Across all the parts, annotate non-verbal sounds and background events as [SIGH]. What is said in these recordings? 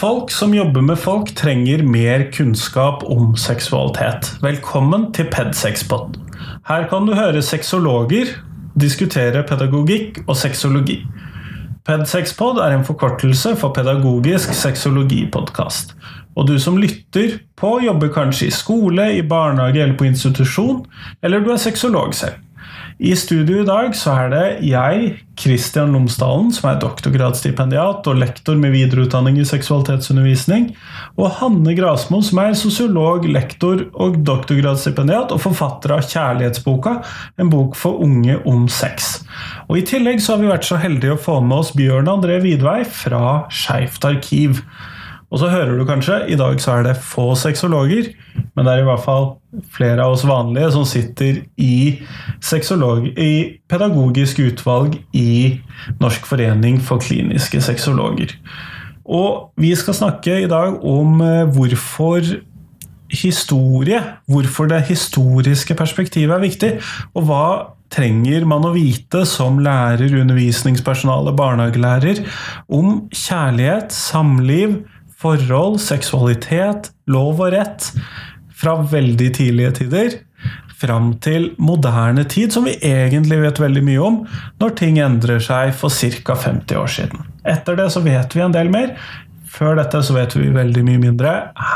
Folk som jobber med folk, trenger mer kunnskap om seksualitet. Velkommen til Pedsexpod. Her kan du høre sexologer diskutere pedagogikk og sexologi. Pedsexpod er en forkortelse for pedagogisk sexologipodkast. Og du som lytter på, jobber kanskje i skole, i barnehage eller på institusjon, eller du er sexolog selv. I studio i dag så er det jeg, Kristian Lomsdalen, som er doktorgradsstipendiat og lektor med videreutdanning i seksualitetsundervisning, og Hanne Grasmo, som er sosiolog, lektor og doktorgradsstipendiat og forfatter av Kjærlighetsboka, en bok for unge om sex. Og I tillegg så har vi vært så heldige å få med oss Bjørn André Vidvei fra Skeivt arkiv. Og så hører du kanskje, i dag så er det få sexologer, men det er i hvert fall flere av oss vanlige som sitter i, i pedagogisk utvalg i Norsk forening for kliniske sexologer. Og vi skal snakke i dag om eh, hvorfor historie, hvorfor det historiske perspektivet er viktig, og hva trenger man å vite som lærer, undervisningspersonale, barnehagelærer om kjærlighet, samliv, forhold, seksualitet, lov og rett fra veldig tidlige tider fram til moderne tid, som vi egentlig vet veldig mye om, når ting endrer seg for ca. 50 år siden. Etter det så vet vi en del mer. Før dette så vet vi veldig mye mindre.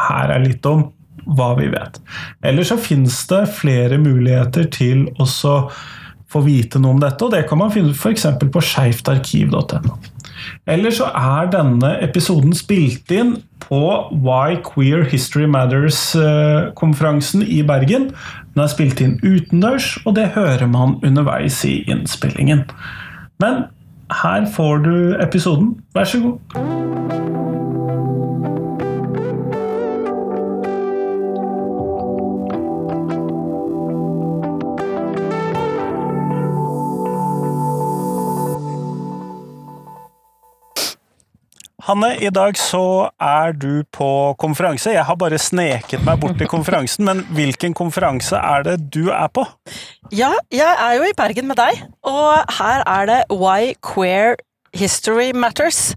Her er litt om hva vi vet. Eller så fins det flere muligheter til å få vite noe om dette, og det kan man finne f.eks. på skeivtarkiv.no. Eller så er denne episoden spilt inn på Why Queer History Matters-konferansen i Bergen. Den er spilt inn utendørs, og det hører man underveis i innspillingen. Men her får du episoden. Vær så god. Hanne, i dag så er du på konferanse. Jeg har bare sneket meg bort til konferansen, men hvilken konferanse er det du er på? Ja, jeg er jo i Bergen med deg, og her er det Why Queer History Matters.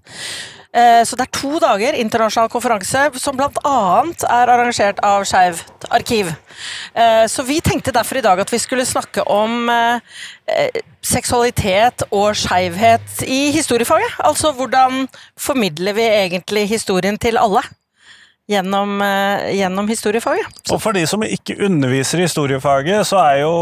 Eh, så det er to dager internasjonal konferanse som bl.a. er arrangert av Skeivt arkiv. Eh, så vi tenkte derfor i dag at vi skulle snakke om eh, seksualitet og skeivhet i historiefaget. Altså hvordan formidler vi egentlig historien til alle? Gjennom, uh, gjennom, historiefaget. Og for de som ikke underviser i historiefaget, så er jo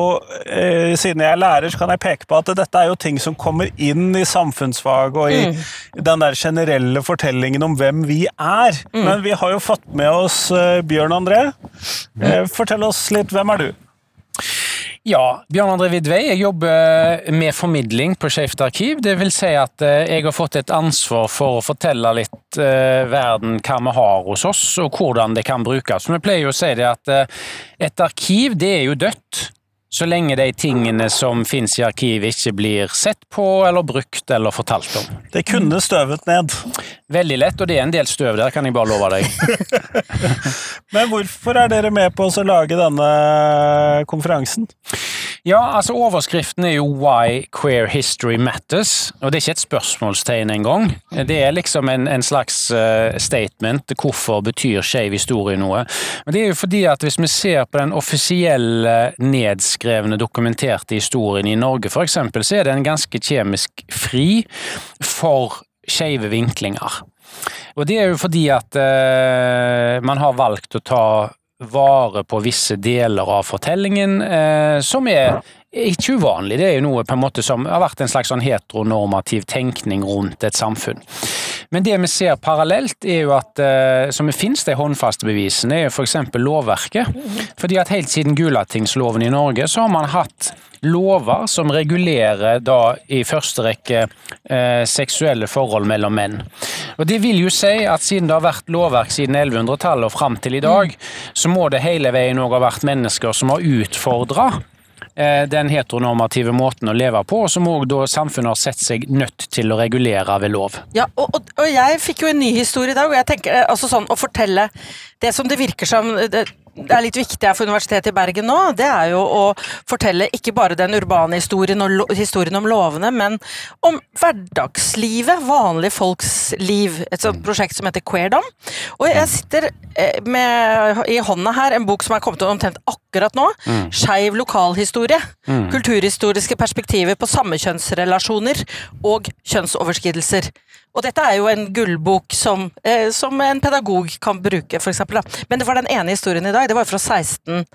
eh, Siden jeg er lærer, så kan jeg peke på at dette er jo ting som kommer inn i samfunnsfaget og i mm. den der generelle fortellingen om hvem vi er. Mm. Men vi har jo fått med oss eh, Bjørn André. Eh, fortell oss litt, hvem er du? Ja, Bjørn André Vidvei. Jeg jobber med formidling på Skeivt arkiv. Det vil si at eh, jeg har fått et ansvar for å fortelle litt eh, verden hva vi har hos oss, og hvordan det kan brukes. Vi pleier å si det at eh, et arkiv, det er jo dødt. Så lenge de tingene som finnes i arkivet ikke blir sett på eller brukt eller fortalt om. Det kunne støvet ned. Veldig lett, og det er en del støv der, kan jeg bare love deg. [LAUGHS] Men hvorfor er dere med på å lage denne konferansen? Ja, altså Overskriften er jo 'Why Queer History Matters', og det er ikke et spørsmålstegn engang. Det er liksom en, en slags uh, statement. Hvorfor betyr skeiv historie noe? Men det er jo fordi at hvis vi ser på den offisielle, nedskrevne, dokumenterte historien i Norge f.eks., så er den ganske kjemisk fri for skeive vinklinger. Og det er jo fordi at uh, man har valgt å ta vare på visse deler av fortellingen, eh, som er ikke uvanlig. Det er jo noe på en måte som har vært en slags sånn heteronormativ tenkning rundt et samfunn. Men det vi ser parallelt, er jo at eh, som finnes de håndfaste bevisene, er jo f.eks. lovverket. Fordi at helt siden Gulatingsloven i Norge så har man hatt lover som regulerer da i første rekke eh, seksuelle forhold mellom menn. Og Det vil jo si at siden det har vært lovverk siden 1100-tallet og fram til i dag, så må det hele veien òg ha vært mennesker som har utfordra den heteronormative måten å leve på, og som òg samfunnet har sett seg nødt til å regulere ved lov. Ja, og, og, og jeg fikk jo en ny historie i dag, og jeg tenker eh, altså sånn å fortelle det som det virker som det er litt viktig her for Universitetet i Bergen nå, det er jo å fortelle ikke bare den urbane historien og historien om lovene, men om hverdagslivet, vanlige folks liv. Et sånt prosjekt som heter Queerdom. Og jeg sitter eh, med i hånda her en bok som er kommet ut omtrent akkurat nå. Mm. Skeiv lokalhistorie. Mm. Kulturhistoriske perspektiver på samekjønnsrelasjoner og kjønnsoverskridelser. Og dette er jo en gullbok som, eh, som en pedagog kan bruke, eksempel. Men det var den ene historien i dag. Det var fra 16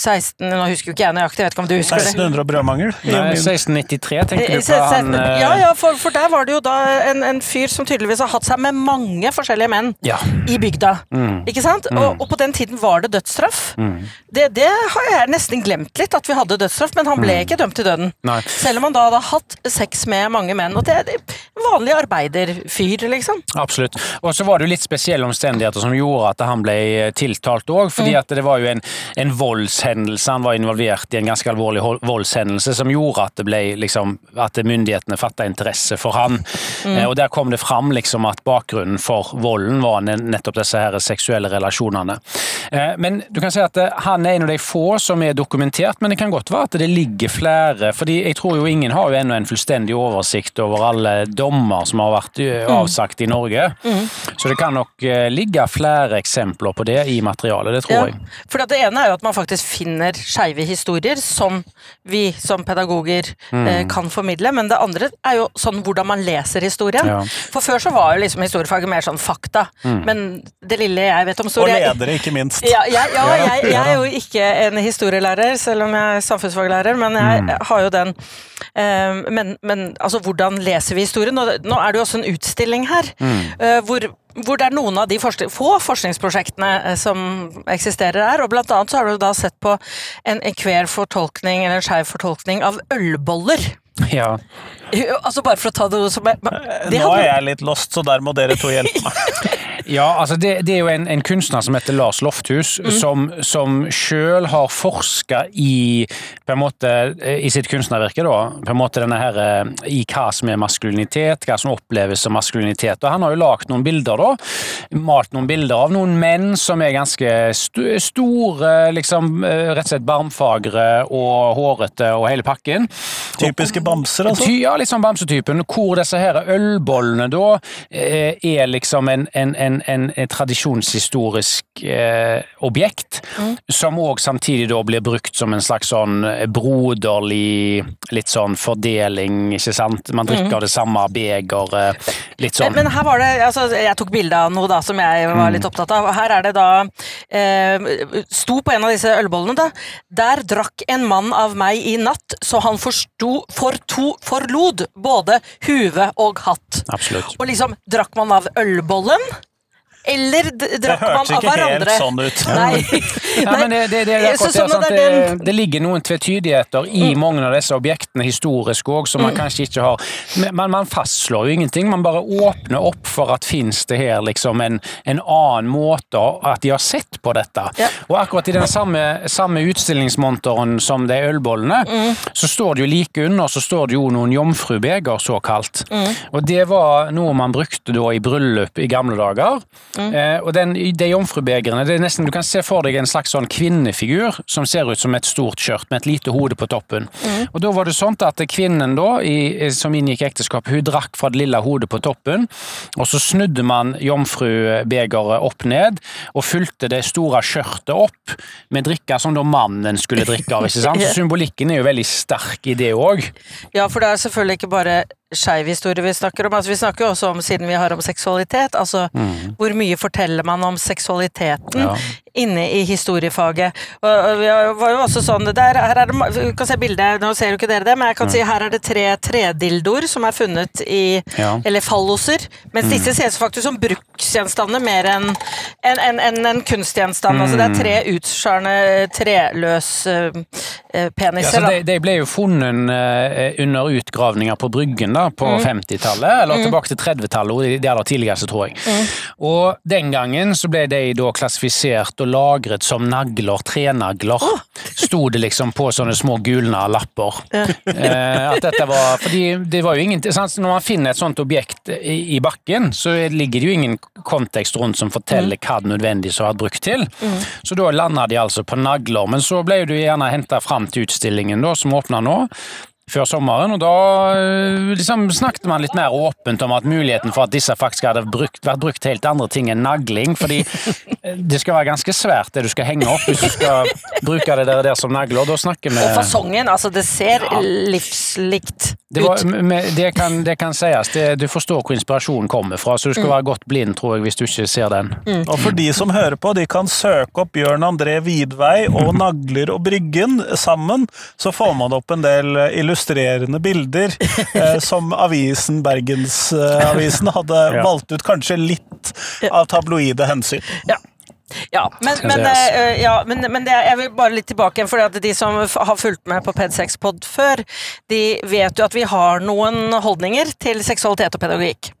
16, nå husker jo ikke jeg nøyaktig, jeg vet ikke om du husker 1600 og brødmangel? Nei, 1693 tenker du på han Ja, ja, for, for, der var det jo da en, en, fyr som tydeligvis har hatt seg med mange forskjellige menn ja. i bygda. Mm. Ikke sant? Mm. Og, og, på den tiden var det dødsstraff. Mm. Det, det, har jeg nesten glemt litt, at vi hadde dødsstraff, men han ble mm. ikke dømt til døden. Nei. Selv om han da hadde hatt sex med mange menn. Og det er en vanlig arbeiderfyr, liksom. Absolutt. Og så var det jo litt spesielle omstendigheter som gjorde at han ble tiltalt òg, fordi mm. at det var jo en, en volds voldshendelse. Han var involvert i en ganske alvorlig voldshendelse som gjorde at, det ble, liksom, at myndighetene fatta interesse for han. Mm. Eh, og Der kom det fram liksom, at bakgrunnen for volden var nettopp disse her seksuelle relasjonene. Eh, men du kan si at eh, han er en av de få som er dokumentert, men det kan godt være at det ligger flere. fordi jeg tror jo ingen har jo ennå en fullstendig oversikt over alle dommer som har vært mm. avsagt i Norge. Mm. Så det kan nok ligge flere eksempler på det i materialet, det tror ja. jeg. For det ene er jo at man faktisk finner skeive historier som vi som pedagoger mm. eh, kan formidle. Men det andre er jo sånn hvordan man leser historien. Ja. For før så var jo liksom historiefaget mer sånn fakta. Mm. Men det lille jeg vet om historie Og ledere, ikke minst. Ja, jeg, ja, jeg, jeg, er jo ikke en historielærer, selv om jeg er samfunnsfaglærer, men jeg mm. har jo den eh, men, men, altså, hvordan leser vi historien? Nå, nå er det jo også en utstilling her, mm. eh, hvor hvor det er noen av de forskning, få forskningsprosjektene eh, som eksisterer her. og Blant annet så har du da sett på en, en queer fortolkning, eller en skeiv fortolkning av ølboller. Ja. [LAUGHS] Altså Bare for å ta det som er, det Nå er jeg litt lost, så der må dere to hjelpe meg. [LAUGHS] Ja, altså det, det, er jo en, en, kunstner som heter Lars Lofthus, mm. som, som sjøl har forska i på en måte, i sitt kunstnervirke, da, på en måte denne her, eh, i hva som er maskulinitet, hva som oppleves som maskulinitet. Og Han har jo lagd noen bilder, da. Malt noen bilder av noen menn som er ganske st store, liksom eh, rett og slett barmfagre og hårete og hele pakken. Typiske bamser, altså? Ja, litt sånn bamsetypen. Hvor disse her ølbollene da eh, er liksom en, en, en en, en tradisjonshistorisk eh, objekt, mm. som òg samtidig da blir brukt som en slags sånn broderlig litt sånn fordeling, ikke sant. Man drikker mm. det samme begeret, litt sånn. Men, men, her var det, altså jeg tok bilde av noe da som jeg var mm. litt opptatt av. Her er det da eh, Sto på en av disse ølbollene, da. Der drakk en mann av meg i natt, så han forsto for to, forlod både huve og hatt. Absolutt. Og liksom, drakk man av ølbollen? Eller drakk man av hverandre? Det hørtes ikke helt sånn ut. [LAUGHS] Nei. Nei. men det, det, det, det, så, sånn det, det, ligger noen tvetydigheter i mm. mange av disse objektene historisk òg, som man mm. kanskje ikke har Men man fastslår jo ingenting, man bare åpner opp for at fins det her liksom en, en, annen måte at de har sett på dette. Ja. Og akkurat i den samme, samme utstillingsmonteren som de ølbollene, mm. så står det jo like under så står det jo noen jomfrubeger, såkalt. Mm. Og det var noe man brukte da i bryllup i gamle dager. Mm. Eh, og den, De jomfrubegerne det er nesten, Du kan se for deg en slags sånn kvinnefigur som ser ut som et stort skjørt med et lite hode på toppen. Mm. Og Da var det sånn at kvinnen da, i, som inngikk ekteskapet, hun drakk fra det lille hodet på toppen. og Så snudde man jomfrubegeret opp ned og fulgte det store skjørtet opp med drikker som da mannen skulle drikke av. ikke sant? [LAUGHS] Så Symbolikken er jo veldig sterk i det òg. Ja, for det er selvfølgelig ikke bare skeiv historie vi snakker om. Altså, vi snakker jo også om, siden vi har om seksualitet, altså mm. hvor mye forteller man om seksualiteten ja. Inne i historiefaget. Og, og det var jo også sånn der, her er det, Du kan se bildet, nå ser jo ikke dere det, men jeg kan mm. si her er det tre tredildoer som er funnet i ja. Eller falloser. Mens mm. disse ses faktisk som bruksgjenstander mer enn en, en, en, en kunstgjenstand. Altså det er tre mm. utskjærende treløse uh, peniser. Ja, de, de, ble jo funnet uh, under utgravninger på Bryggen. da på mm. 50-tallet, eller mm. tilbake til 30-tallet, det aller tidligste, tror jeg. Mm. Og den gangen så ble de da klassifisert og lagret som nagler, trenagler. Sto det liksom på sånne små gulna lapper. Eh, at dette var, fordi det var jo ingen, sant? Når man finner et sånt objekt i, i bakken, så ligger det jo ingen kontekst rundt som forteller hva det nødvendigvis har vært brukt til. Så da landa de altså på nagler. Men så ble du gjerne henta fram til utstillingen da, som åpna nå før sommeren, og da eh, liksom, snakket man litt mer åpent om at muligheten for at disse faktisk hadde brukt, vært brukt helt andre ting enn nagling, fordi eh, det skal være ganske svært det du skal henge opp hvis du skal bruke det der, der som nagler. Da snakker vi Og fasongen, altså det ser livslikt det, var, det, kan, det kan sies. Det, du forstår hvor inspirasjonen kommer fra, så du skal være godt blind, tror jeg, hvis du ikke ser den. Og for de som hører på, de kan søke opp Bjørn André Vidvei og [LAUGHS] Nagler og Bryggen sammen, så får man opp en del eh, illustrerende bilder eh, [LAUGHS] som avisen Bergensavisen hadde Ja. valgt ut kanskje litt av tabloide hensyn. Ja. Ja, men, men, sies. eh, ja, men, men det, jeg vil bare litt tilbake igjen, for de som har fulgt med på Ped6pod før, de vet jo at vi har noen holdninger til seksualitet og pedagogikk.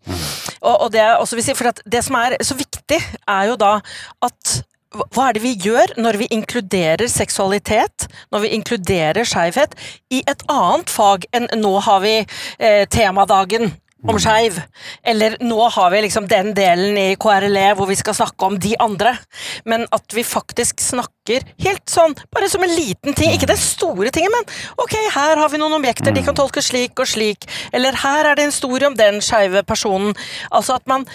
Og, og det, si, det som er så viktig, er jo da at hva er det vi gjør når vi inkluderer seksualitet, når vi inkluderer skeivhet, i et annet fag enn nå har vi eh, temadagen om skeiv. Eller nå har vi liksom den delen i KRLE hvor vi skal snakke om de andre. Men at vi faktisk snakker helt sånn, bare som en liten ting. Ikke den store tingen, men ok, her har vi noen objekter, de kan tolkes slik og slik. Eller her er det en historie om den skeive personen. Altså at man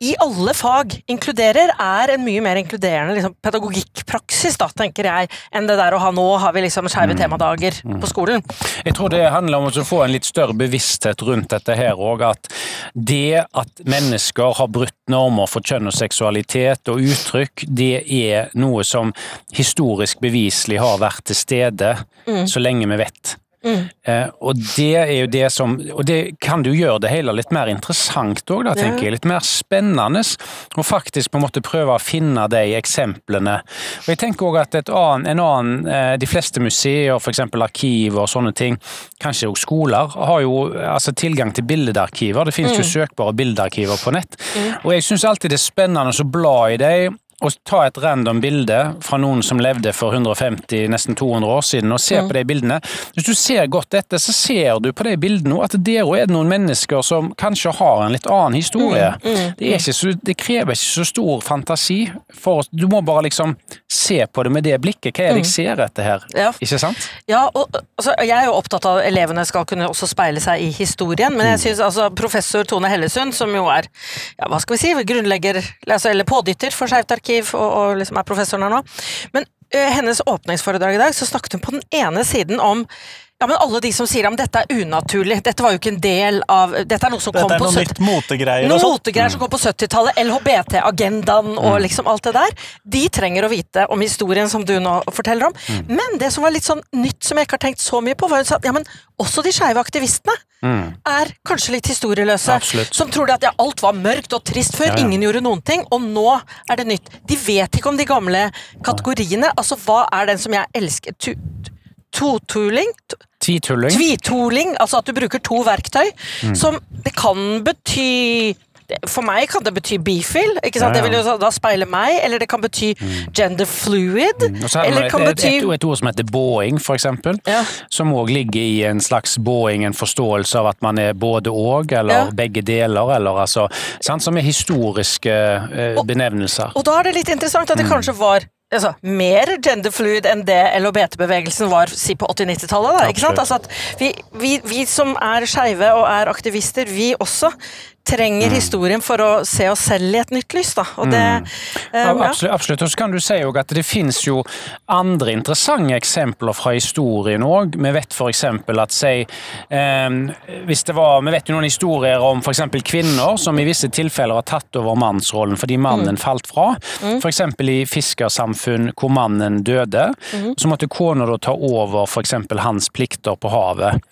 i alle fag inkluderer, er en mye mer inkluderende liksom, pedagogikkpraksis, da, tenker jeg, enn det der å ha nå har vi liksom skeive temadager på skolen. Jeg tror det handler om å få en litt større bevissthet rundt dette her òg. At det at mennesker har brutt normer for kjønn og seksualitet og uttrykk, det er noe som historisk beviselig har vært til stede så lenge vi vet. Eh, og det er jo det som Og det kan jo gjøre det hele litt mer interessant òg, da, tenker jeg. Litt mer spennende. Og faktisk på en måte prøve å finne de eksemplene. Og jeg tenker også at annen, en annen eh, De fleste museer, f.eks. arkiv og sånne ting, kanskje òg skoler, har jo altså, tilgang til bildearkiver. Det finnes jo søkbare bildearkiver på nett. Og jeg syns alltid det er spennende å bla i dem å ta et random bilde fra noen som levde for 150, nesten 200 år siden, og se på de bildene. Hvis du ser godt etter, så ser du på de bildene at der er det noen mennesker som kanskje har en litt annen historie. Det, er ikke så, det krever ikke så stor fantasi. For, du må bare liksom se på det med det blikket. Hva er det jeg ser etter her? Ja. Ikke sant? Ja, og altså, Jeg er jo opptatt av at elevene skal kunne også speile seg i historien, men jeg synes altså professor Tone Hellesund, som jo er ja, hva skal vi si, grunnlegger, altså, eller pådytter for Skeivt arkiv, og, og liksom er professoren her nå. Men ø, hennes åpningsforedrag i dag, så snakket hun på den ene siden om ja, men alle de som sier at dette er unaturlig, dette var jo ikke en del av Dette er noe som Dette kom på noe 70 nytt motegreier noen motegreier som kom på 70-tallet, LHBT-agendaen og liksom alt det der. De trenger å vite om historien som du nå forteller om. Men det som var litt sånn nytt som jeg ikke har tenkt så mye på, var at ja, men også de skeive aktivistene er kanskje litt historieløse. Absolutt. Som tror at ja, alt var mørkt og trist før, Ja, ja. ingen gjorde noen ting, og nå er det nytt. De vet ikke om de gamle kategoriene. Altså, hva er den som jeg elsker? Totuling? To- Tvitulling. Tvitoling, altså at du bruker to verktøy, Mm. som det kan bety For meg kan det bety bifil, ikke sant? Ja, ja. det vil jo da speile meg, eller det kan bety gender fluid, Og så eller det kan et, et, bety et, et ord som heter boing, for eksempel. Ja. Som òg ligger i en slags boing, en forståelse av at man er både og, eller begge deler, eller altså sant, Som er historiske eh, Og- benevnelser. Og da er det litt interessant at det Mm. kanskje var altså, mer genderfluid enn det LHBT-bevegelsen var si på 80-90-tallet. ikke sant? Altså vi, vi, vi som er skeive og er aktivister, vi også trenger Mm. historien for å se oss selv i et nytt lys. da. Og det, mm. Ja, ja. absolutt, absolutt. Og så kan du si at det finnes jo andre interessante eksempler fra historien òg. Vi vet f.eks. at si eh, hvis det var, Vi vet jo noen historier om f.eks. kvinner som i visse tilfeller har tatt over mannsrollen fordi mannen falt fra. F.eks. i fiskersamfunn hvor mannen døde. Så måtte kona da ta over f.eks. hans plikter på havet.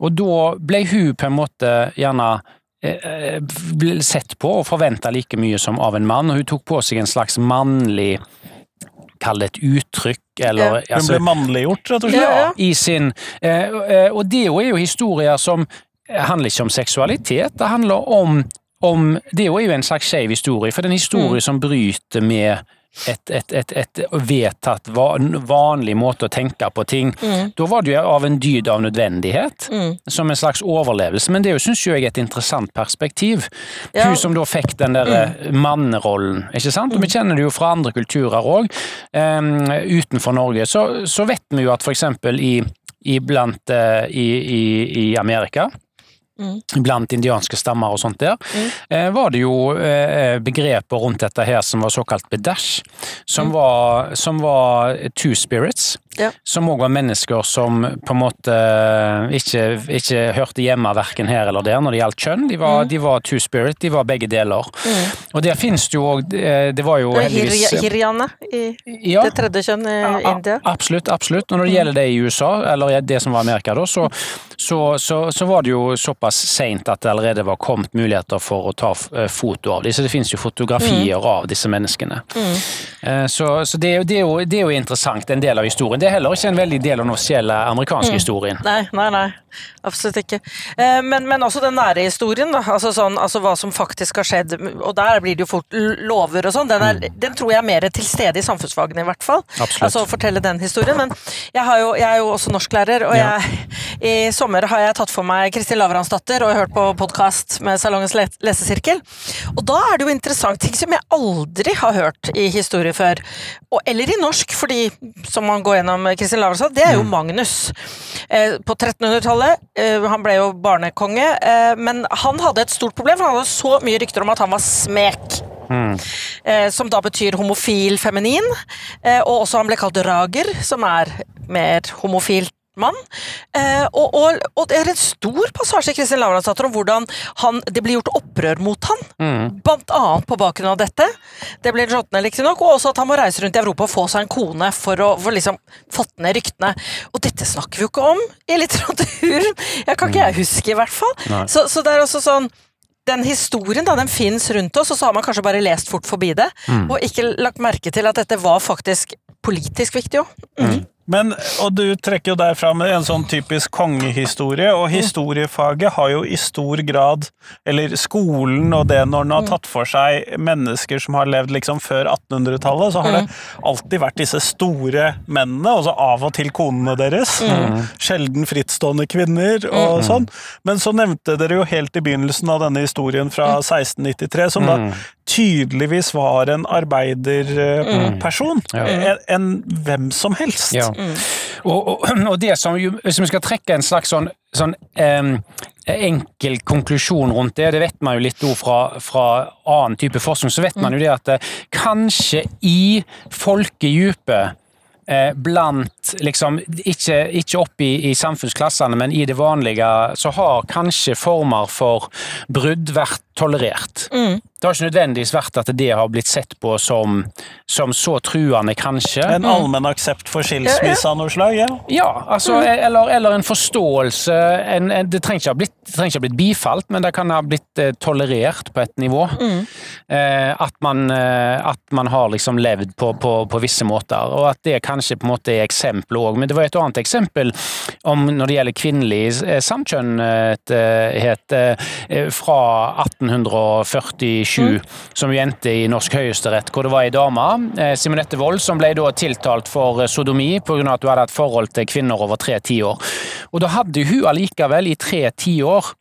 Og da ble hun på en måte gjerne eh, ble sett på og forventa like mye som av en mann, og hun tok på seg en slags mannlig Kall det et uttrykk, eller Hun altså, ble mannliggjort, rett og slett. Ja, ja. i sin eh, eh, Og det er jo historier som handler ikke om seksualitet, det handler om, om Det er jo en slags skeiv historie, for det er en historie som bryter med et, et, et, et vedtatt vanlig måte å tenke på ting. Mm. Da var det jo av en dyd av nødvendighet, mm. som en slags overlevelse. Men det syns jeg er et interessant perspektiv. Ja. Hun som da fikk den der mm. mannerollen, ikke sant. Og vi mm. kjenner det jo fra andre kulturer òg, um, utenfor Norge. Så, så, vet vi jo at for eksempel i, i, blant, uh, i, i, i Amerika Mm. Blant indianske stammer og sånt der, mm. eh, var det jo eh, begreper rundt dette her som var såkalt bedash, som, mm. var, som var two spirits. Ja. Som òg var mennesker som på en måte ikke, ikke hørte hjemme verken her eller der når det gjaldt kjønn. De var, mm. de var two spirit, de var begge deler. Mm. Og der finnes det jo òg eh, Det var jo heldigvis Hiryane i ja, det tredje kjønn i India. Absolutt, absolutt. Og når det gjelder det i USA, eller det som var Amerika da, så, så, så, så var det jo såpass seint at det allerede var kommet muligheter for å ta eh, foto av dem. Så det finnes jo fotografier mm. av disse menneskene. Mm. Eh, så, det, det, er jo, det er jo interessant, en del av historien det er heller ikke en veldig del av den offisielle amerikanske mm. historien. Nei, nei, nei. Absolutt ikke. Eh, men, men, også den nære historien, da. Altså, sånn, altså, hva som faktisk har skjedd. Og der blir det jo fort lover og sånn. Den, mm. den, tror jeg er mer til stede i samfunnsfagene, i hvert fall. Absolutt. Altså å fortelle den historien. Men jeg, jo, jeg er jo også norsklærer, og jeg, i sommer har jeg tatt for meg Kristin Lavransdatter og hørt på podkast med Salongens lesesirkel. Og da er det jo interessant ting som jeg aldri har hørt i historie før. Og, eller i norsk, fordi som man går gjennom Kristin Lavransdatter, det er jo mm. Magnus. Eh, på 1300-tallet. Eh, han ble jo barnekonge, eh, men han hadde et stort problem, for han hadde så mye rykter om at han var smek. Mm. Som da betyr homofil feminin. Og også han ble kalt rager, som er mer homofilt mann. Eh, og, og, og, det er en stor passasje i Kristin Lavransdatter om hvordan han, det blir gjort opprør mot han. Mm. Blant annet på bakgrunn av dette. Det blir råtne riktignok, og også at han må reise rundt i Europa og få seg en kone for å få liksom fått ned ryktene. Og dette snakker vi jo ikke om i litteraturen! Jeg kan ikke jeg huske, i hvert fall. Så, så, det er også sånn den historien da, den fins rundt oss, og så har man kanskje bare lest fort forbi det. Mm. Og ikke lagt merke til at dette var faktisk politisk viktig òg. Mm. Men, og du trekker jo der fram en sånn typisk kongehistorie, og historiefaget har jo i stor grad, eller skolen og det når den har tatt for seg mennesker som har levd liksom før 1800-tallet, så har det alltid vært disse store mennene, og så av og til konene deres. Mm. Sjelden frittstående kvinner og mm. sånn. Men så nevnte dere jo helt i begynnelsen av denne historien fra 1693, som da tydeligvis var en arbeiderperson. Mm. Ja. En, hvem som helst. Ja. Mm. Og, og, og, det som Hvis vi skal trekke en slags sånn, sånn um, enkel konklusjon rundt det, det vet man jo litt fra, fra annen type forskning, så vet man jo det at eh, kanskje i folkedypet Eh, blant liksom, Ikke, ikke opp i, i, samfunnsklassene, men i det vanlige, så har kanskje former for brudd vært tolerert. Mm. Det har ikke nødvendigvis vært at det har blitt sett på som, som så truende, kanskje. En mm. allmenn aksept for skilsmisse av noe slag? Ja, ja altså, mm. eller, eller, en forståelse en, en, det, trenger ikke ha blitt, trenger ikke ha blitt bifalt, men det kan ha blitt eh, tolerert på et nivå. Mm. Eh, at, man, eh, at, man, har liksom levd på, på, på, visse måter, og at det kanskje på en måte er eksempel òg. Men det var et annet eksempel om når det gjelder kvinnelig eh, samkjønnhet eh, fra 18 1947 mm. som jente i norsk høyesterett, hvor det var ei dame, eh, Simonette Wold, som ble da tiltalt for eh, sodomi pga. at hun hadde et forhold til kvinner over tre tiår. Og da hadde hun allikevel i tre tiår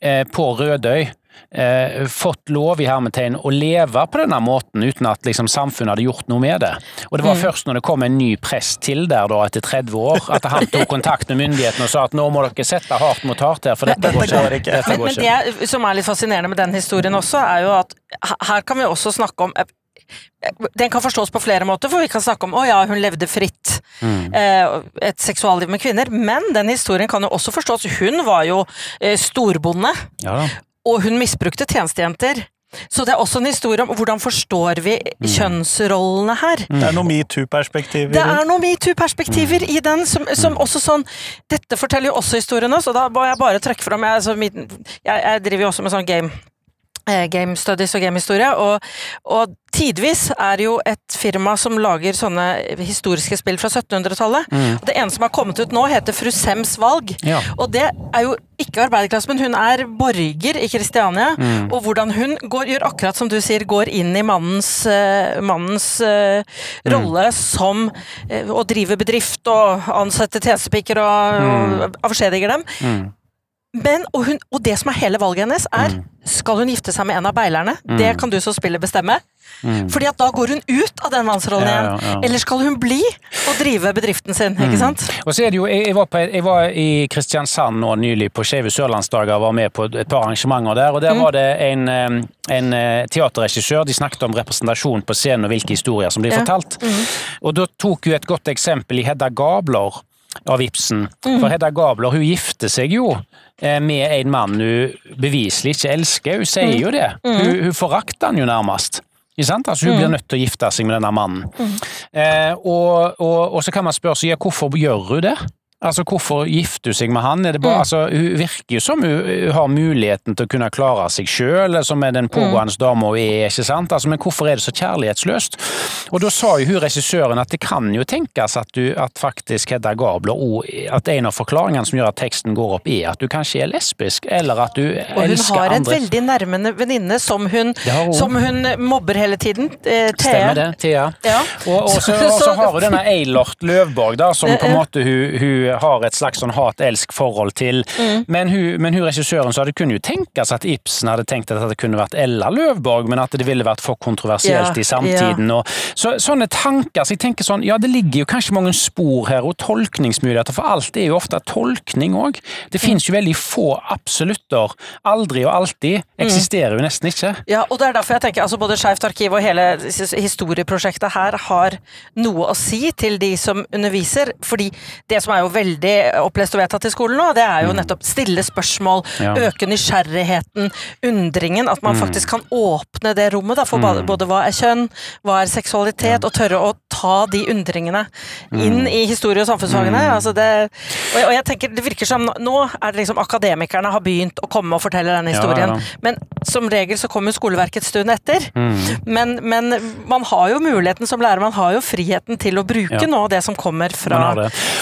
eh, på Rødøy eh, fått lov i hermetegn å leve på denne måten uten at liksom, samfunnet hadde gjort noe med det. Og det var mm. først når det kom en ny prest til der da, etter 30 år, at han tok kontakt med myndighetene og sa at nå må dere sette hardt mot hardt her, for dette, dette går ikke. Dette går ikke. Men, det som er litt fascinerende med den historien også, er jo at her kan vi også snakke om eh, den kan forstås på flere måter, for vi kan snakke om å ja, hun levde fritt. Mm. Eh, et seksualliv med kvinner. Men den historien kan jo også forstås. Hun var jo eh, storbonde. Ja og hun misbrukte tjenestejenter. Så det er også en historie om hvordan forstår vi mm. kjønnsrollene her. Det er noen metoo-perspektiver. Det er noen metoo-perspektiver i den, som, som, mm. også sånn Dette forteller jo også historiene, så da må jeg bare trekke fram Jeg, altså, jeg, jeg driver jo også med sånn game Game Studies og gamehistorie, og, og tidvis er jo et firma som lager sånne historiske spill fra 1700-tallet. Mm. Det ene som har kommet ut nå, heter Fru Sems valg. Ja. Og det er jo ikke arbeiderklasse, men hun er borger i Kristiania. Og hvordan hun går, gjør akkurat som du sier, går inn i mannens, uh, mannens eh, rolle som uh, å drive bedrift og ansette tjenestepiker og, og avskjediger dem. Men, og, hun, og det som er hele valget hennes, er skal hun gifte seg med en av beilerne. Det kan du som spiller bestemme. Fordi at da går hun ut av den mannsrollen Ja, igjen. ja, igjen. Eller skal hun bli og drive bedriften sin, ikke sant? Og så er det jo, jeg, jeg, var på, jeg var i Kristiansand nå nylig på Skeive sørlandsdager og var med på et par arrangementer der. og Der var det en, en eh, teaterregissør. De snakket om representasjon på scenen og hvilke historier som blir Ja. fortalt. Og da tok hun et godt eksempel i Hedda Gabler av Ibsen. For Hedda Gabler hun gifter seg jo eh, med en mann hun beviselig ikke elsker. Hun sier jo det. Hun, hun forakter han jo nærmest. Altså, hun blir nødt til å gifte seg med denne mannen. Eh, og, og, og så kan man spørre seg ja, hvorfor gjør hun det? Altså, Hvorfor gifter hun seg med han? Det bare, altså, hun virker jo som hun, har muligheten til å kunne klare seg sjøl, som er den pågående dama hun er. ikke sant? Altså, Men hvorfor er det så kjærlighetsløst? Og Da sa jo hun regissøren at det kan jo tenkes at, du, at faktisk Hedda Gabler og at en av forklaringene som gjør at teksten går opp, er at du kanskje er lesbisk, eller at du Og hun har en andre. veldig nærmende venninne som, som hun mobber hele tiden. Eh, Thea. Stemmer det, Thea. Ja. Og, og, så, og så [LAUGHS] har hun denne Eilert Løvborg, da, som Eh, på en eh. måte hun, hun har et slags sånn hat-elsk-forhold til. Mm. Men, hun, men hun regissøren sa det kunne jo tenkes at Ibsen hadde tenkt at det kunne vært Ella Løvborg, men at det ville vært for kontroversielt Ja, i samtiden. Og, så, sånne tanker. Så jeg tenker sånn, ja det ligger jo kanskje mange spor her, og tolkningsmuligheter, for alt er jo ofte tolkning òg. Det finnes jo veldig få absolutter. Aldri og alltid eksisterer jo nesten ikke. Ja, og det er derfor jeg tenker altså både Skeivt arkiv og hele historieprosjektet her har noe å si til de som underviser. Fordi det som er jo veldig opplest og vedtatt i skolen nå, det er jo nettopp stille spørsmål, Ja. øke nysgjerrigheten, undringen. At man faktisk kan åpne det rommet da, for både, både hva er kjønn, hva er seksualitet, og tørre å ta de undringene inn i historie- og samfunnsfagene. Altså det, og, jeg- tenker det virker som nå er det liksom akademikerne har begynt å komme og fortelle denne Ja, historien. ja. Men som regel så kommer skoleverket stund etter. Mm. Men, men man har jo muligheten som lærer, man har jo friheten til å bruke Ja. nå det som kommer fra,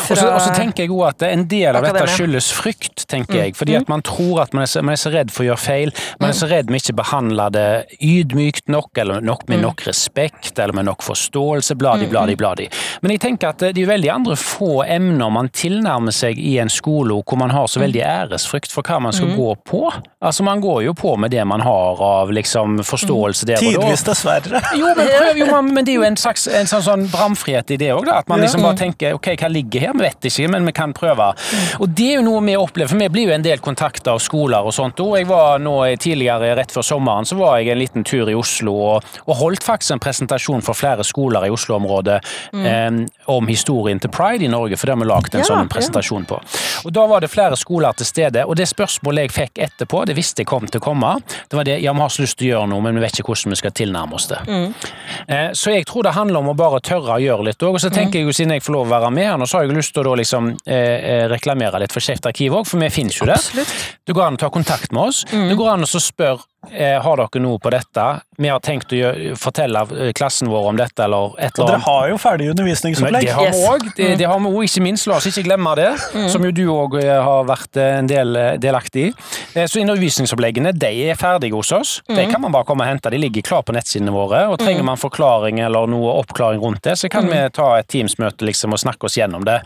fra tenker jeg også at en del av dette skyldes frykt, tenker jeg. Fordi at man tror at man er, så, man er så redd for å gjøre feil. Man er så redd med ikke behandle det ydmykt nok, eller nok med nok respekt, eller med nok forståelse, bladi, bladi, bladi. Men jeg tenker at det er veldig andre få emner man tilnærmer seg i en skole hvor man har så veldig æresfrykt for hva man skal gå på. Altså Man går jo på med det man har av liksom forståelse der og da. Tidvis dessverre. [LAUGHS] Jo, men, prøv, jo, [LAUGHS] men men det er jo en slags en sånn, sånn bramfrihet i det òg, At man liksom bare tenker ok, hva ligger her? Vi vet ikke, men vi kan prøve. Og det er jo noe vi opplever, for vi blir jo en del kontakter av skoler og sånt. Og jeg var nå tidligere, rett før sommeren, så var jeg en liten tur i Oslo og, og holdt faktisk en presentasjon for flere skoler i Oslo-området eh, om historien til Pride i Norge, for det har vi lagd en Ja, sånn presentasjon på. Og da var det flere skoler til stede, og det spørsmålet jeg fikk etterpå, det visste jeg kom til å komme, det var det ja, vi har så lyst til å gjøre noe, men vi vet ikke hvordan vi skal tilnærme oss det. Eh, Så jeg tror det handler om å bare tørre å gjøre litt òg. Og så tenker jeg jo siden jeg får lov å være med her nå, så har jeg lyst til å da liksom eh, eh, reklamere litt for Skeivt arkiv òg, for vi finnes jo der. Det går an å ta kontakt med oss. Det går an å så spørre har dere noe på dette. Vi har tenkt å gjøre, fortelle eh, klassen vår om dette, eller et Og annet. dere har jo ferdig undervisningsopplegg. det har vi Yes. òg. Det, det har vi òg, ikke minst. La oss ikke glemme det, som jo du òg har vært eh, en del eh, delaktig i. Eh, Så undervisningsoppleggene de er ferdige hos oss. De kan man bare komme og hente. De ligger klar på nettsidene våre. og Trenger man forklaring eller noe oppklaring rundt det, så kan vi ta et Teams-møte liksom, og snakke oss gjennom det.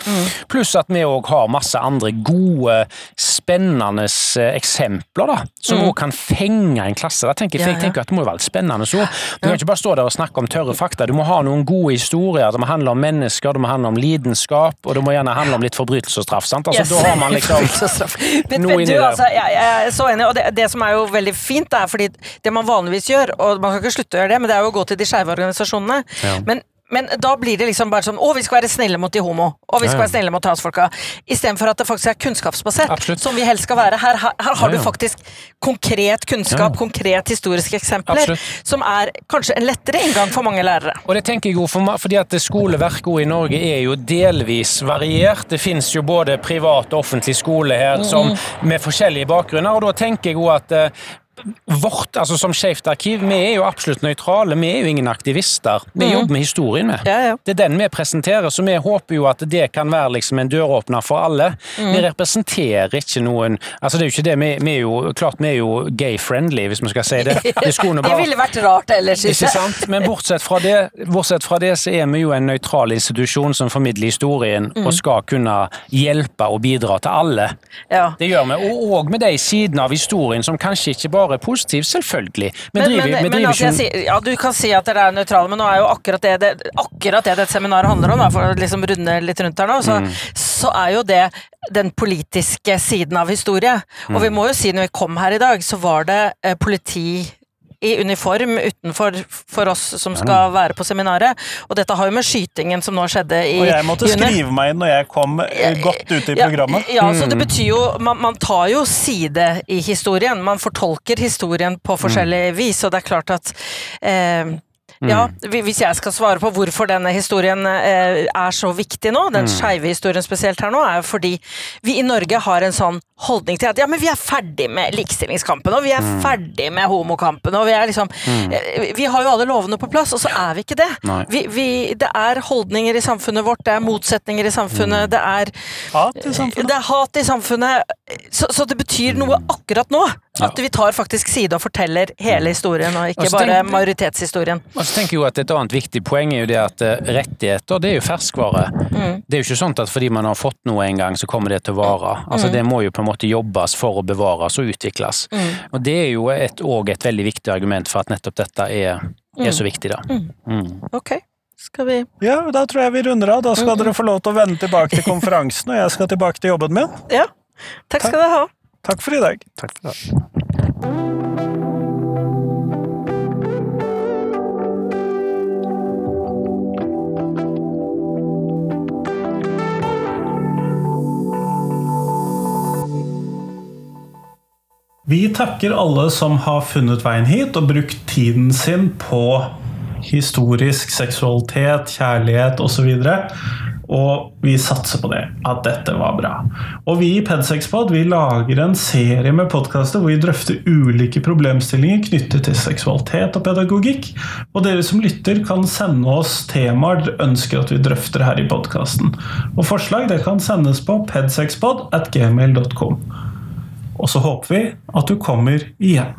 Pluss at vi òg har masse andre gode, spennende eh, eksempler da, som òg kan fenge en klasse. Da tenker jeg, jeg tenker at det må jo være litt spennende. Så du kan ikke bare stå der og snakke om tørre fakta. Du må ha noen gode historier. Det må handle om mennesker, det må handle om lidenskap, og det må gjerne handle om litt forbrytelse og straff. sant? Altså, Yes. Da har man liksom [LAUGHS] noe inni der. altså, jeg, jeg er så enig, og det, det som er jo veldig fint, er fordi det man vanligvis gjør, og man kan ikke slutte å gjøre det, men det er jo å gå til de skeive organisasjonene. Ja. Men, men da blir det liksom bare sånn Å, vi skal være snille mot de homo, og vi skal Ja, ja. være snille mot transfolka. Istedenfor at det faktisk er kunnskapsbasert, Absolutt. som vi helst skal være. Her, her, her har Ja, du faktisk konkret kunnskap, konkret historiske eksempler, Absolutt. som er kanskje en lettere inngang for mange lærere. Og det tenker jeg jo for, meg- fordi at skoleverket i Norge er jo delvis variert. Det finnes jo både privat og offentlig skole her som, med forskjellige bakgrunner, og da tenker jeg jo at eh, vårt, altså som Skeivt arkiv, vi er jo absolutt nøytrale. Vi er jo ingen aktivister. Vi mm. jobber med historien, vi. Ja, ja. Det er den vi presenterer, så vi håper jo at det kan være liksom en døråpner for alle. Mm. Vi representerer ikke noen altså det er jo ikke det, vi, vi er jo, Klart vi er jo gay-friendly, hvis vi skal si det. [LAUGHS] Det Det ville vært rart ellers, ikke sant? Men bortsett fra, det, bortsett fra det, så er vi jo en nøytral institusjon som formidler historien, Mm. og skal kunne hjelpe og bidra til alle. Ja. Det gjør vi. Og, og med de sidene av historien som kanskje ikke bare er positiv, selvfølgelig. Men, Men, driver, men, men altså, ikke ja, du kan si at dere er nøytrale, men nå er jo akkurat det det, akkurat det dette seminaret handler om, da, for å liksom runde litt rundt her nå, så, så er jo det den politiske siden av historie. Og vi må jo si når vi kom her i dag, så var det eh, politi i uniform utenfor for oss som skal være på seminaret. Og dette har jo med skytingen som nå skjedde i juni Og jeg måtte juni. skrive meg inn når jeg kom godt ute i programmet. Ja, ja, så det betyr jo man, man tar jo side i historien. Man fortolker historien på forskjellig vis, og det er klart at eh, ja, Hvis jeg skal svare på hvorfor denne historien eh, er så viktig nå, den skeive historien spesielt her nå, er jo fordi vi i Norge har en sånn holdning til at ja, men vi er ferdig med likestillingskampen, og vi er ferdig med homokampen, og vi er liksom eh, Vi har jo alle lovene på plass, og så er vi ikke det. Vi, vi, det er holdninger i samfunnet vårt, det er motsetninger i samfunnet, det er Hat i samfunnet. det er hat i samfunnet, så, så det betyr noe akkurat nå. At vi tar faktisk side og forteller hele historien, og ikke bare tenk- majoritetshistorien. Og så tenker jeg jo at Et annet viktig poeng er jo det at eh, rettigheter det er jo ferskvare. Det er jo ikke sånn at fordi man har fått noe en gang, så kommer det til å vare. Altså Det må jo på en måte jobbes for å bevares og utvikles. Og Det er jo et, også et veldig viktig argument for at nettopp dette er, er så viktig. da. Mm. Ok, skal vi Ja, da tror jeg vi runder av. Da skal dere få lov til å vende tilbake til konferansen, og jeg skal tilbake til jobben min. Ja. Takk skal dere ha. Takk for i dag. Takk for det. Vi takker alle som har funnet veien hit og brukt tiden sin på historisk seksualitet, kjærlighet osv. Og vi satser på det, at dette var bra. Og vi i Pedsexpod vi lager en serie med podkaster hvor vi drøfter ulike problemstillinger knyttet til seksualitet og pedagogikk. Og dere som lytter, kan sende oss temaer dere ønsker at vi drøfter her i podkasten. Og forslag det kan sendes på pedsexpod at gmail.com. Og så håper vi at du kommer igjen.